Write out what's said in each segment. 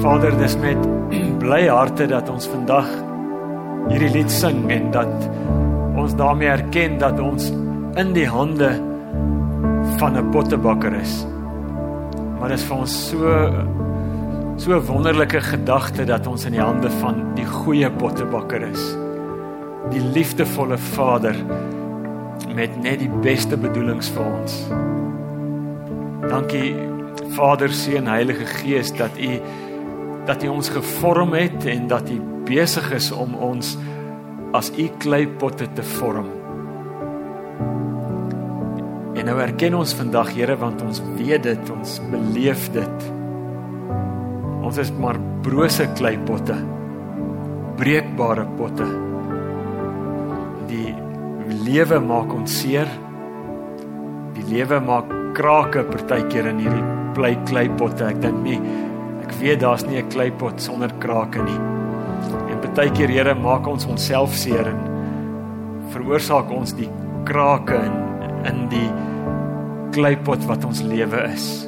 Vader, dis met bly harte dat ons vandag hierdie lied sing en dat ons daarmee erken dat ons in die hande van 'n pottebakker is. Maar dit is vir ons so so wonderlike gedagte dat ons in die hande van die goeie pottebakker is. Die liefdevolle Vader met net die beste bedoelings vir ons. Dankie Vader, Seun, Heilige Gees dat U dat U ons gevorm het en dat U besig is om ons as U kleipotte te vorm. En nou erken ons vandag, Here, want ons weet dit, ons beleef dit. Ons is maar brose kleipotte. Breekbare potte. Die lewe maak ons seer. Die lewe maak krake partykeer in hierdie klei kleipotte. Ek dink nie ek weet daar's nie 'n kleipot sonder krake nie. En partykeer Here maak ons onsself seer en veroorsaak ons die krake in in die kleipot wat ons lewe is.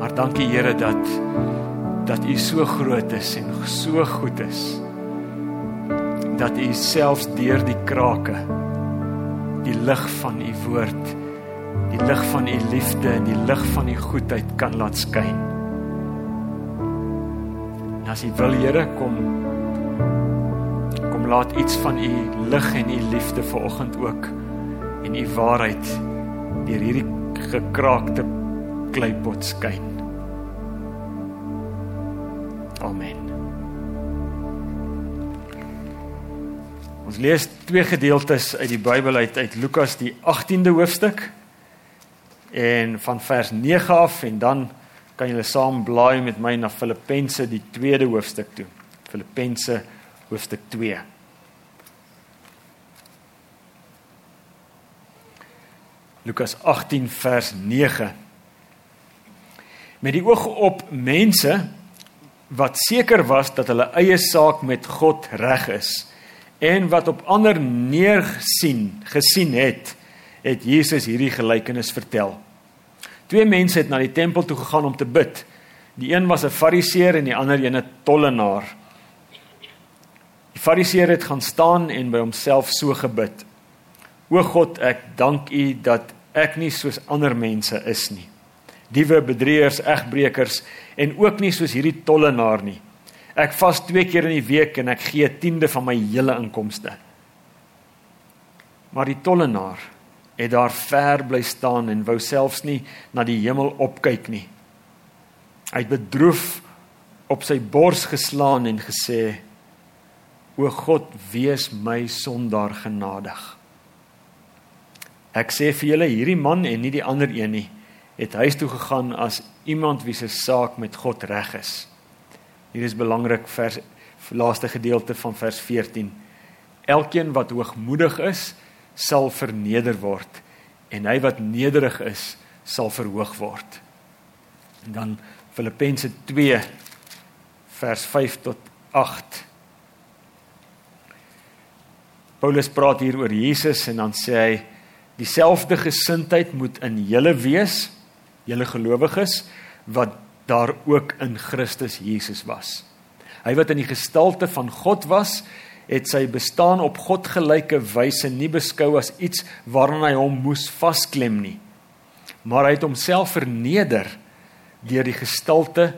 Maar dankie Here dat dat U so groot is en so goed is. Dat U selfs deur die krake die lig van U woord die lig van u liefde en die lig van u goedheid kan laat skyn. En as u wil Here kom kom laat iets van u lig en u liefde vanoggend ook en u waarheid deur hierdie gekraakte kleipot skyn. Amen. Ons lees twee gedeeltes uit die Bybel uit uit Lukas die 18de hoofstuk en van vers 9 af en dan kan julle saam blaai met my na Filippense die tweede hoofstuk toe. Filippense hoofstuk 2. Lukas 18 vers 9. Met die oog op mense wat seker was dat hulle eie saak met God reg is en wat op ander neersien gesien het het Jesus hierdie gelykenis vertel. Twee mense het na die tempel toe gegaan om te bid. Die een was 'n Fariseer en die ander een 'n tollenaar. Die Fariseer het gaan staan en by homself so gebid: O God, ek dank U dat ek nie soos ander mense is nie. Diewe, bedrieërs, egbreekers en ook nie soos hierdie tollenaar nie. Ek vas 2 keer in die week en ek gee 'n tiende van my hele inkomste. Maar die tollenaar het daar ver bly staan en wou selfs nie na die hemel opkyk nie. Hy het bedroef op sy bors geslaan en gesê: O God, wees my sondaar genadig. Ek sê vir julle, hierdie man en nie die ander een nie, het huis toe gegaan as iemand wie se saak met God reg is. Hier is belangrik vers laaste gedeelte van vers 14. Elkeen wat hoogmoedig is, sal verneder word en hy wat nederig is sal verhoog word. En dan Filippense 2 vers 5 tot 8. Paulus praat hier oor Jesus en dan sê hy dieselfde gesindheid moet in julle wees, julle gelowiges wat daar ook in Christus Jesus was. Hy wat in die gestalte van God was, het sy bestaan op God gelyke wyse nie beskou as iets waaraan hy hom moes vasklem nie. Maar hy het homself verneder deur die gestalte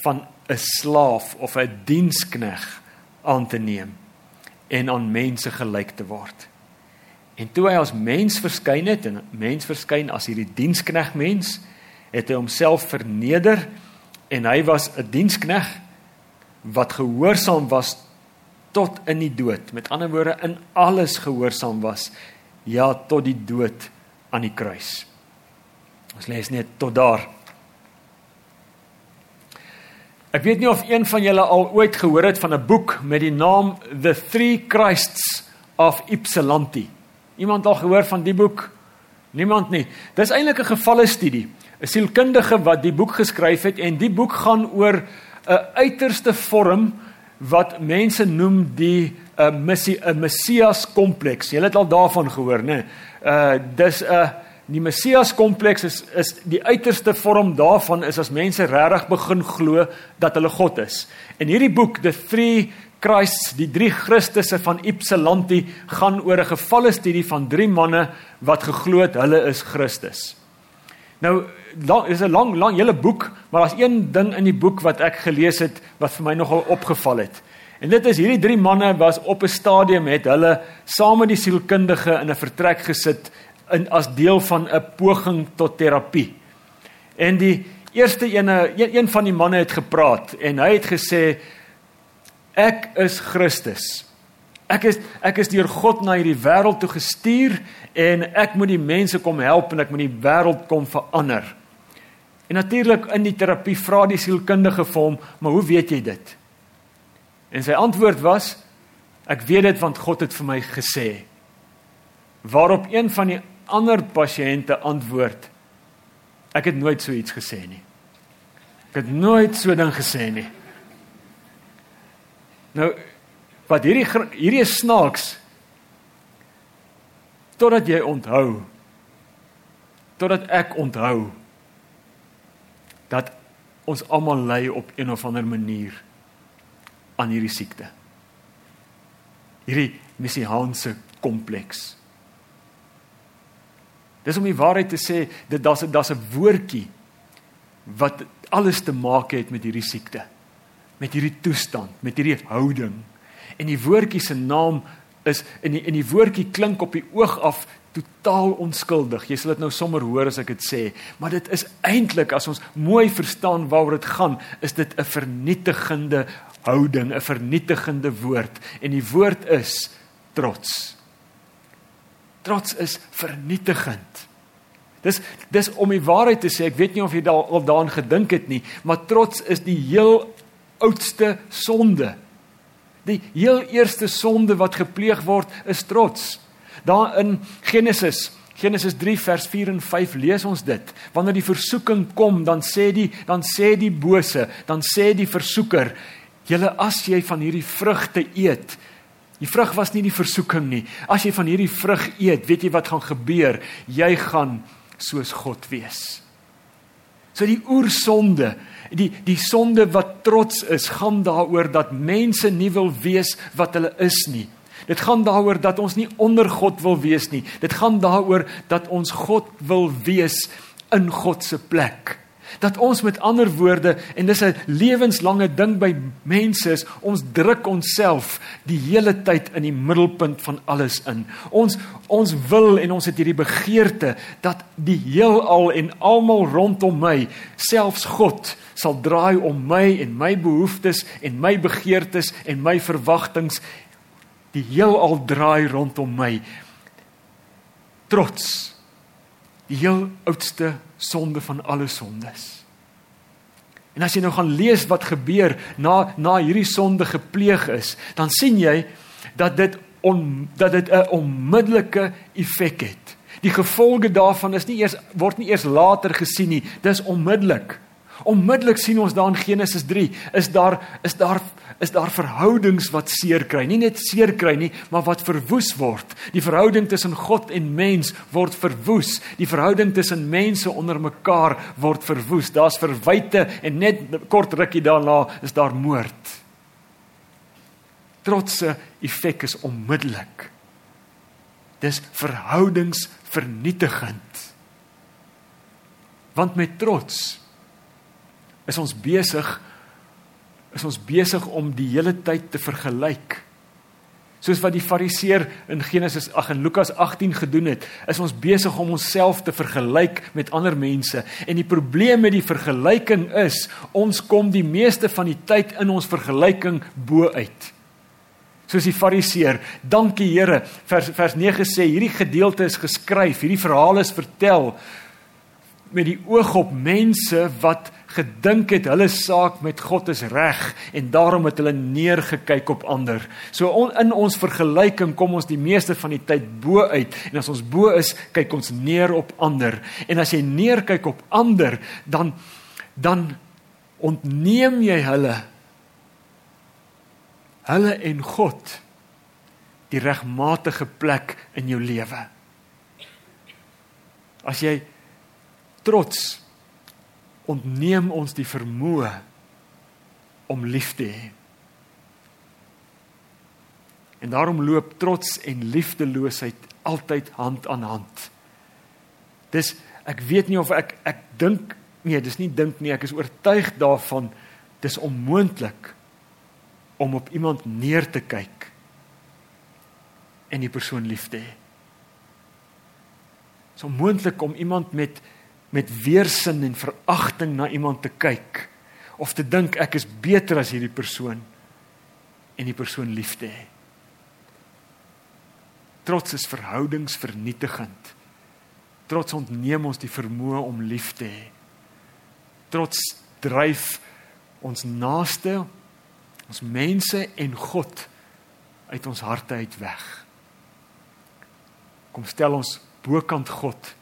van 'n slaaf of 'n dienskneg aan te neem en aan mense gelyk te word. En toe hy as mens verskyn het en mens verskyn as hierdie dienskneg mens, het hy homself verneder en hy was 'n dienskneg wat gehoorsaam was tot in die dood. Met ander woorde in alles gehoorsaam was. Ja, tot die dood aan die kruis. Ons lees net tot daar. Ek weet nie of een van julle al ooit gehoor het van 'n boek met die naam The Three Christs of Ypsilanti. Iemand al gehoor van die boek? Niemand nie. Dis eintlik 'n gevalle studie. 'n Sielkundige wat die boek geskryf het en die boek gaan oor 'n uiterste vorm wat mense noem die 'n uh, missie 'n Messias kompleks. Jy het al daarvan gehoor, né? Uh dis 'n uh, Die Messias kompleks is is die uiterste vorm daarvan is as mense regtig begin glo dat hulle God is. En hierdie boek The Three Christs, die drie Christusse van Ypsilanti gaan oor 'n gevalle studie van drie manne wat geglo het hulle is Christus. Nou, daar is 'n lang lang hele boek, maar daar's een ding in die boek wat ek gelees het wat vir my nogal opgeval het. En dit is hierdie drie manne was op 'n stadium het hulle saam met die sielkundige in 'n vertrek gesit in as deel van 'n poging tot terapie. En die eerste ene een, een van die manne het gepraat en hy het gesê ek is Christus. Ek is ek is deur God na hierdie wêreld toe gestuur en ek moet die mense kom help en ek moet die wêreld kom verander. En natuurlik in die terapie vra die sielkundige vir hom, "Maar hoe weet jy dit?" En sy antwoord was, "Ek weet dit want God het vir my gesê." Waarop een van die ander pasiënte antwoord ek het nooit so iets gesê nie. Ek het nooit so ding gesê nie. Nou wat hierdie hierdie is snaaks totdat jy onthou totdat ek onthou dat ons almal ly op een of ander manier aan hierdie siekte. Hierdie messiaanse kompleks. Dis om die waarheid te sê, dit daar's 'n daar's 'n woordjie wat alles te maak het met hierdie siekte. Met hierdie toestand, met hierdie houding. En die woordjie se naam is in die in die woordjie klink op die oog af totaal onskuldig. Jy sal dit nou sommer hoor as ek dit sê, maar dit is eintlik as ons mooi verstaan waaroor dit gaan, is dit 'n vernietigende houding, 'n vernietigende woord en die woord is trots trots is vernietigend. Dis dis om die waarheid te sê, ek weet nie of jy daar al daaraan gedink het nie, maar trots is die heel oudste sonde. Die heel eerste sonde wat gepleeg word is trots. Daar in Genesis Genesis 3 vers 4 en 5 lees ons dit. Wanneer die versoeking kom, dan sê die dan sê die bose, dan sê die versoeker, "Julle as jy van hierdie vrugte eet, Die vrug was nie die versoeking nie. As jy van hierdie vrug eet, weet jy wat gaan gebeur? Jy gaan soos God wees. So die oorsonde, die die sonde wat trots is, gaan daaroor dat mense nie wil wees wat hulle is nie. Dit gaan daaroor dat ons nie onder God wil wees nie. Dit gaan daaroor dat ons God wil wees in God se plek. Dat ons met ander woorde en dis 'n lewenslange ding by mense is ons druk onsself die hele tyd in die middelpunt van alles in. Ons ons wil en ons het hierdie begeerte dat die heelal en almal rondom my, selfs God, sal draai om my en my behoeftes en my begeertes en my verwagtinge. Die heelal draai rondom my. Trots die heel oudste sonde van alle sondes. En as jy nou gaan lees wat gebeur na na hierdie sonde gepleeg is, dan sien jy dat dit on, dat dit 'n onmiddellike effek het. Die gevolge daarvan is nie eers word nie eers later gesien nie, dis onmiddellik. Onmiddellik sien ons daar in Genesis 3 is daar is daar is daar verhoudings wat seer kry. Nie net seer kry nie, maar wat verwoes word. Die verhouding tussen God en mens word verwoes. Die verhouding tussen mense onder mekaar word verwoes. Daar's verwyte en net kort rukkie daarna is daar moord. Trotse effek is onmiddellik. Dis verhoudingsvernietigend. Want met trots is ons besig is ons besig om die hele tyd te vergelyk. Soos wat die Fariseer in Genesis ag en Lukas 18 gedoen het, is ons besig om onsself te vergelyk met ander mense. En die probleem met die vergelyking is, ons kom die meeste van die tyd in ons vergelyking bo uit. Soos die Fariseer, dankie Here, vers vers 9 sê hierdie gedeelte is geskryf, hierdie verhaal is vertel met die oog op mense wat gedink het hulle saak met God is reg en daarom het hulle neergekyk op ander. So on, in ons vergelyking kom ons die meeste van die tyd bo uit en as ons bo is, kyk ons neer op ander. En as jy neerkyk op ander, dan dan ontneem jy hulle hulle en God die regmatige plek in jou lewe. As jy trots ontneem ons die vermoë om lief te hê. En daarom loop trots en liefdeloosheid altyd hand aan hand. Dis ek weet nie of ek ek dink nee, dis nie dink nie, ek is oortuig daarvan dis onmoontlik om op iemand neer te kyk en die persoon lief te hê. Dit is onmoontlik om iemand met met weerstand en veragting na iemand te kyk of te dink ek is beter as hierdie persoon en die persoon lief te hê. Trots is verhoudingsvernietigend. Trots ontneem ons die vermoë om lief te hê. Trots dryf ons naaste, ons mense en God uit ons harte uit weg. Kom stel ons bokant God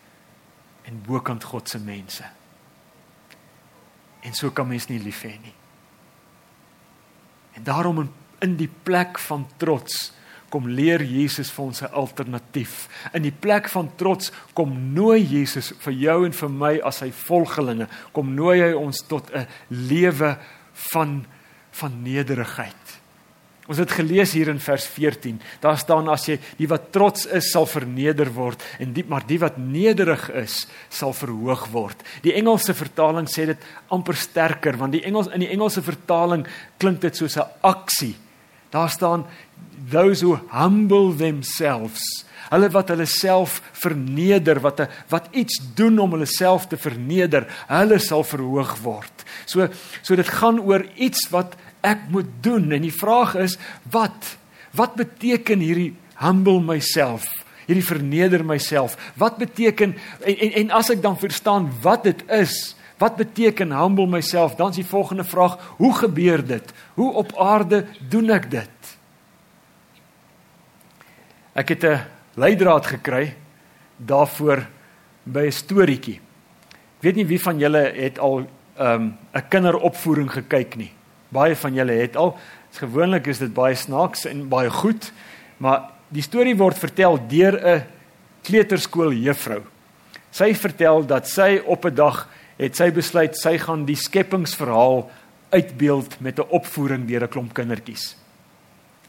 en bokant God se mense. En so kan mens nie lief hê nie. En daarom in, in die plek van trots kom leer Jesus vir ons 'n alternatief. In die plek van trots kom nooi Jesus vir jou en vir my as sy volgelinge, kom nooi hy ons tot 'n lewe van van nederigheid. Ons het gelees hier in vers 14. Daar staan as jy die wat trots is sal verneder word en die maar die wat nederig is sal verhoog word. Die Engelse vertaling sê dit amper sterker want die Engels in die Engelse vertaling klink dit soos 'n aksie. Daar staan those who humble themselves. Hulle wat hulle self verneder, wat 'n wat iets doen om hulle self te verneder, hulle sal verhoog word. So so dit gaan oor iets wat ek moet doen. En die vraag is wat? Wat beteken hierdie humble myself? Hierdie verneder myself? Wat beteken en, en en as ek dan verstaan wat dit is wat beteken humble myself dan is die volgende vraag hoe gebeur dit? Hoe op aarde doen ek dit? Ek het 'n leidraad gekry daarvoor by 'n storieetjie weet nie wie van julle het al 'n um, 'n kinderopvoering gekyk nie baie van julle het al. Gewoonlik is dit baie snaaks en baie goed, maar die storie word vertel deur 'n kleuterskool juffrou. Sy vertel dat sy op 'n dag het sy besluit sy gaan die skepingsverhaal uitbeeld met 'n opvoering deur 'n klomp kindertjies.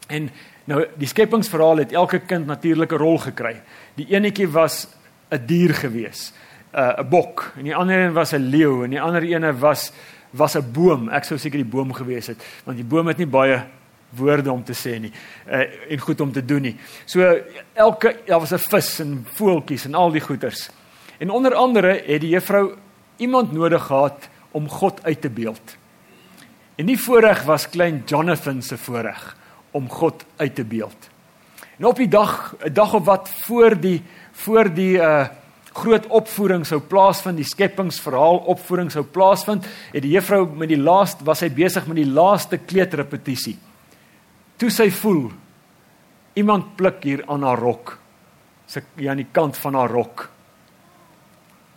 En nou die skepingsverhaal het elke kind natuurlik 'n rol gekry. Die enetjie was 'n dier gewees, 'n bok, en die ander een was 'n leeu en die ander ene was was 'n boom. Ek sou seker die boom gewees het want die boom het nie baie woorde om te sê nie uh, en goed om te doen nie. So elke daar was 'n vis en voeltjies en al die goeters. En onder andere het die juffrou iemand nodig gehad om God uit te beeld. En die voorreg was klein Jonathan se voorreg om God uit te beeld. En op die dag, 'n dag of wat voor die voor die uh groot opvoering sou plaasvind, die skepingsverhaal opvoering sou plaasvind, het die juffrou met die laaste was hy besig met die laaste kleuterrepetisie. Toe sy voel iemand pluk hier aan haar rok. Sy ja aan die kant van haar rok.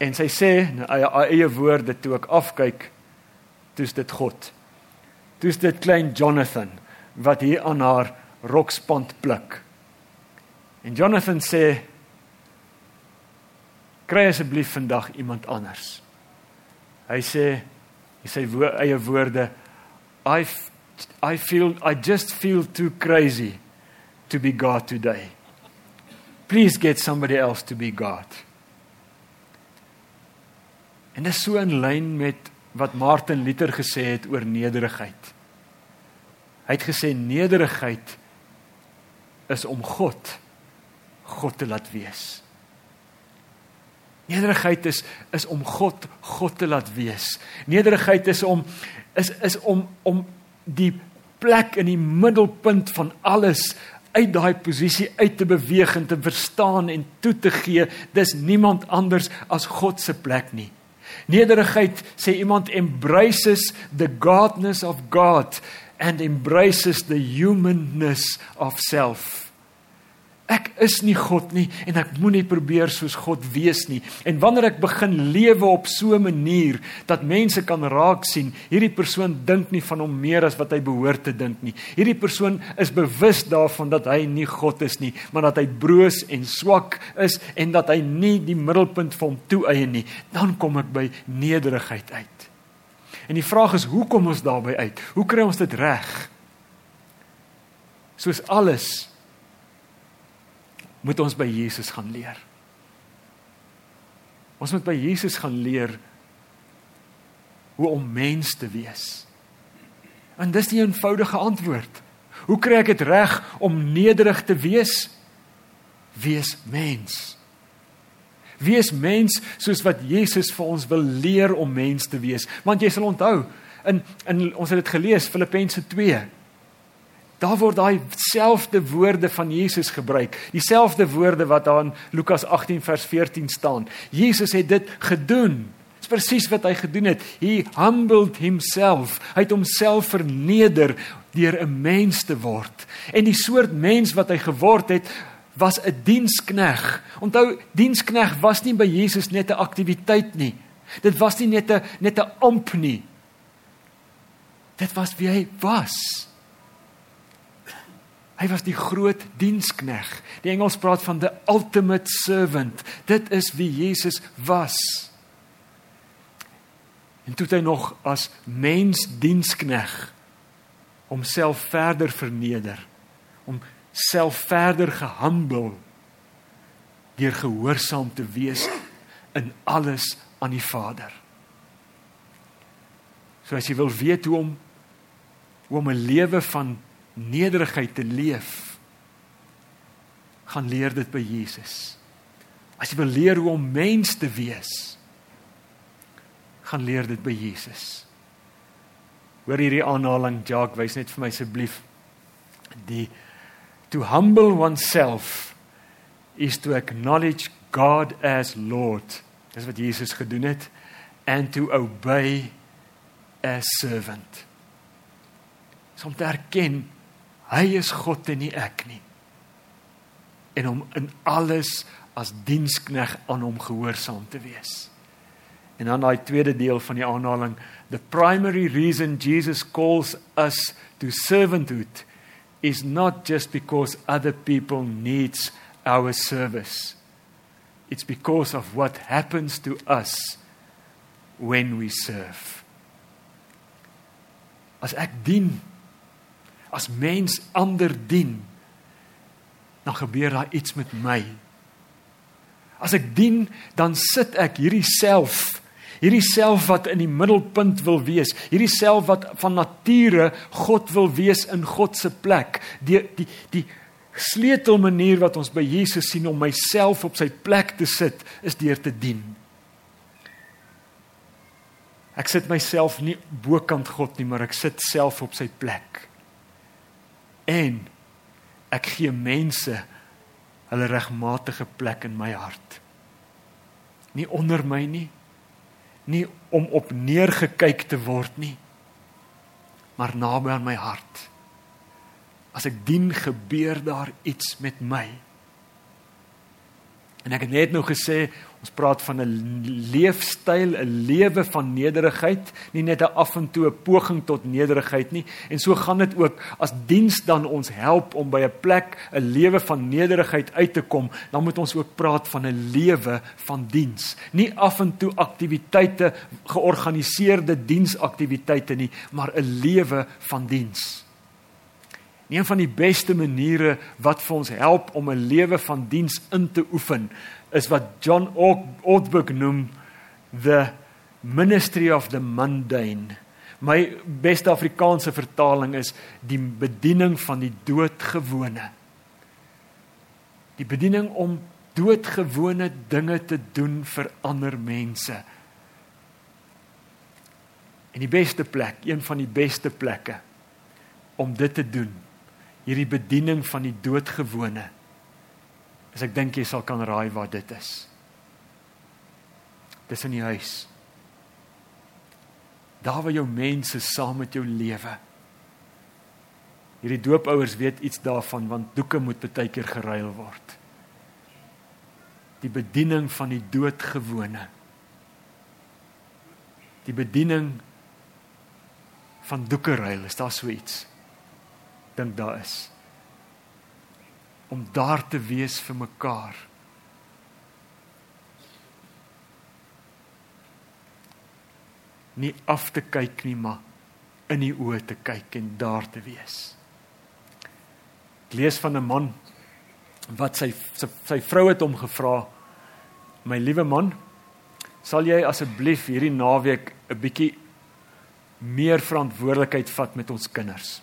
En sy sê haar eie woorde toe ek afkyk, toets dit God. Toets dit klein Jonathan wat hier aan haar rokspand pluk. En Jonathan sê kry asseblief vandag iemand anders. Hy sê hy sê wo eie woorde I I feel I just feel too crazy to be God today. Please get somebody else to be God. En dit is so in lyn met wat Martin Luther gesê het oor nederigheid. Hy het gesê nederigheid is om God God te laat wees. Nederigheid is is om God God te laat wees. Nederigheid is om is is om om die plek in die middelpunt van alles uit daai posisie uit te beweeg en te verstaan en toe te gee. Dis niemand anders as God se plek nie. Nederigheid sê iemand embraces the godness of God and embraces the humanness of self. Ek is nie God nie en ek moenie probeer soos God wees nie. En wanneer ek begin lewe op so 'n manier dat mense kan raak sien, hierdie persoon dink nie van hom meer as wat hy behoort te dink nie. Hierdie persoon is bewus daarvan dat hy nie God is nie, maar dat hy broos en swak is en dat hy nie die middelpunt vir hom toeëien nie. Dan kom ek by nederigheid uit. En die vraag is, hoe kom ons daarby uit? Hoe kry ons dit reg? Soos alles moet ons by Jesus gaan leer. Ons moet by Jesus gaan leer hoe om mens te wees. En dis die eenvoudige antwoord. Hoe kry ek dit reg om nederig te wees? Wees mens. Wees mens soos wat Jesus vir ons wil leer om mens te wees. Want jy sal onthou in in ons het dit gelees Filippense 2 Daar word daai selfde woorde van Jesus gebruik, dieselfde woorde wat daar in Lukas 18 vers 14 staan. Jesus het dit gedoen. Dis presies wat hy gedoen het. He humbled himself. Hy het homself verneder deur 'n mens te word. En die soort mens wat hy geword het, was 'n dienskneg. Onthou, dienskneg was nie by Jesus net 'n aktiwiteit nie. Dit was nie net 'n net 'n amp nie. Dit was wie hy was. Hy was die groot dienskneg. Die Engels praat van the ultimate servant. Dit is wie Jesus was. En toe hy nog as mens dienskneg homself verder verneder, om self verder gehumble deur gehoorsaam te wees in alles aan die Vader. So as jy wil weet hoe om hoe om 'n lewe van nederigheid te leef, gaan leer dit by Jesus. As jy wil leer hoe om mens te wees, gaan leer dit by Jesus. Hoor hierdie aanhaling, Jacques, wys net vir my asseblief. Die to humble oneself is to acknowledge God as Lord. Dis wat Jesus gedoen het and to obey as servant. Om te erken Hy is God en nie ek nie. En om in alles as dienskneg aan hom gehoorsaam te wees. En dan daai tweede deel van die aanhaling, the primary reason Jesus calls us to servanthood is not just because other people needs our service. It's because of what happens to us when we serve. As ek dien as mens ander dien, dan gebeur daar iets met my. As ek dien, dan sit ek hierdie self, hierdie self wat in die middelpunt wil wees, hierdie self wat van nature God wil wees in God se plek. Die die die sleutel manier wat ons by Jesus sien om myself op sy plek te sit, is deur te dien. Ek sit myself nie bokant God nie, maar ek sit self op sy plek en ek gee mense hulle regmatige plek in my hart. Nie onder my nie, nie om op neergekyk te word nie, maar naby aan my hart. As ek dien, gebeur daar iets met my. En ek het net nou gesê Ons praat van 'n leefstyl, 'n lewe van nederigheid, nie net 'n af en toe 'n poging tot nederigheid nie. En so gaan dit ook as diens dan ons help om by 'n plek 'n lewe van nederigheid uit te kom, dan moet ons ook praat van 'n lewe van diens. Nie af en toe aktiwiteite, georganiseerde diensaktiwiteite nie, maar 'n lewe van diens. Een van die beste maniere wat vir ons help om 'n lewe van diens in te oefen, is wat John Ortberg noem the ministry of the mundane. My beste Afrikaanse vertaling is die bediening van die doodgewone. Die bediening om doodgewone dinge te doen vir ander mense. En die beste plek, een van die beste plekke om dit te doen, hierdie bediening van die doodgewone As ek dink jy sal kan raai wat dit is. Dis in die huis. Daar waar jou mense saam met jou lewe. Hierdie doopouers weet iets daarvan want doeke moet baie keer geruil word. Die bediening van die doodgewone. Die bediening van doeke ruil, is daar so iets? Dink daar is. Om daar te wees vir mekaar. Nie af te kyk nie, maar in die oë te kyk en daar te wees. Ek lees van 'n man wat sy sy, sy vrou het hom gevra: "My liewe man, sal jy asseblief hierdie naweek 'n bietjie meer verantwoordelikheid vat met ons kinders?"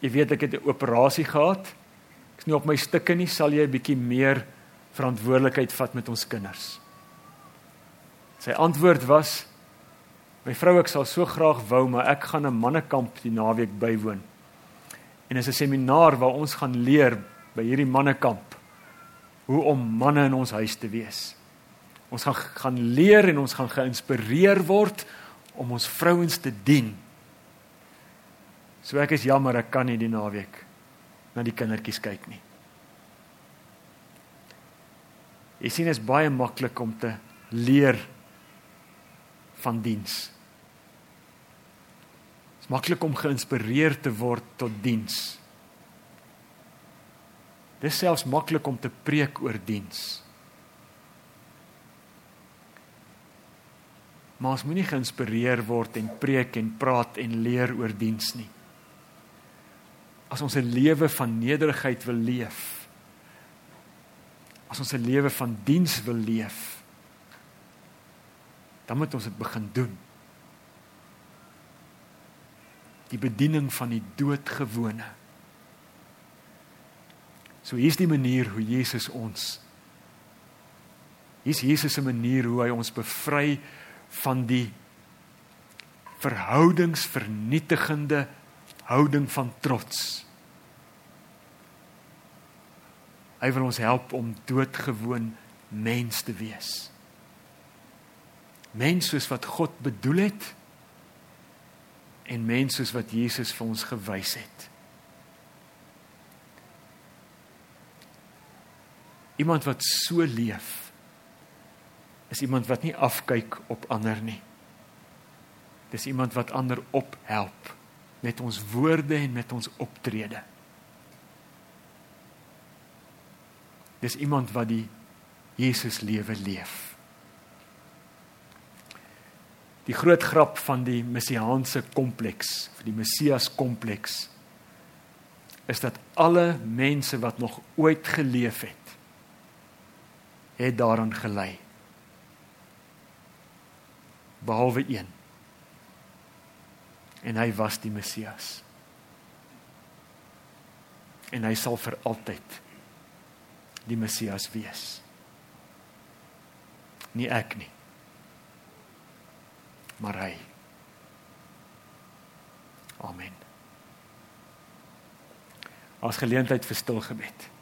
Jy weet ek het 'n operasie gehad. Ek's nie op my stukke nie, sal jy 'n bietjie meer verantwoordelikheid vat met ons kinders? Sy antwoord was: "My vrou, ek sal so graag wou, maar ek gaan 'n mannekamp die naweek bywoon." En is 'n seminaar waar ons gaan leer by hierdie mannekamp hoe om manne in ons huis te wees. Ons gaan gaan leer en ons gaan geïnspireer word om ons vrouens te dien. So ek is jammer ek kan nie die naweek na die kindertjies kyk nie. Jy sien dit is baie maklik om te leer van diens maklik om geïnspireer te word tot diens. Dis selfs maklik om te preek oor diens. Maar ons moenie geïnspireer word en preek en praat en leer oor diens nie. As ons 'n lewe van nederigheid wil leef, as ons 'n lewe van diens wil leef, dan moet ons dit begin doen die bediening van die doodgewone. So hier's die manier hoe Jesus ons Hier's Jesus se manier hoe hy ons bevry van die verhoudingsvernietigende houding van trots. Hy wil ons help om doodgewoon mens te wees. Mens soos wat God bedoel het en mense soos wat Jesus vir ons gewys het. Iemand wat so leef is iemand wat nie afkyk op ander nie. Dis iemand wat ander ophelp met ons woorde en met ons optrede. Dis iemand wat die Jesus lewe leef. die groot grap van die messiaanse kompleks, vir die Messias kompleks is dat alle mense wat nog ooit geleef het, het daaraan gelei. Behalwe een. En hy was die Messias. En hy sal vir altyd die Messias wees. Nie ek nie maar hy. Amen. As geleentheid vir stil gebed.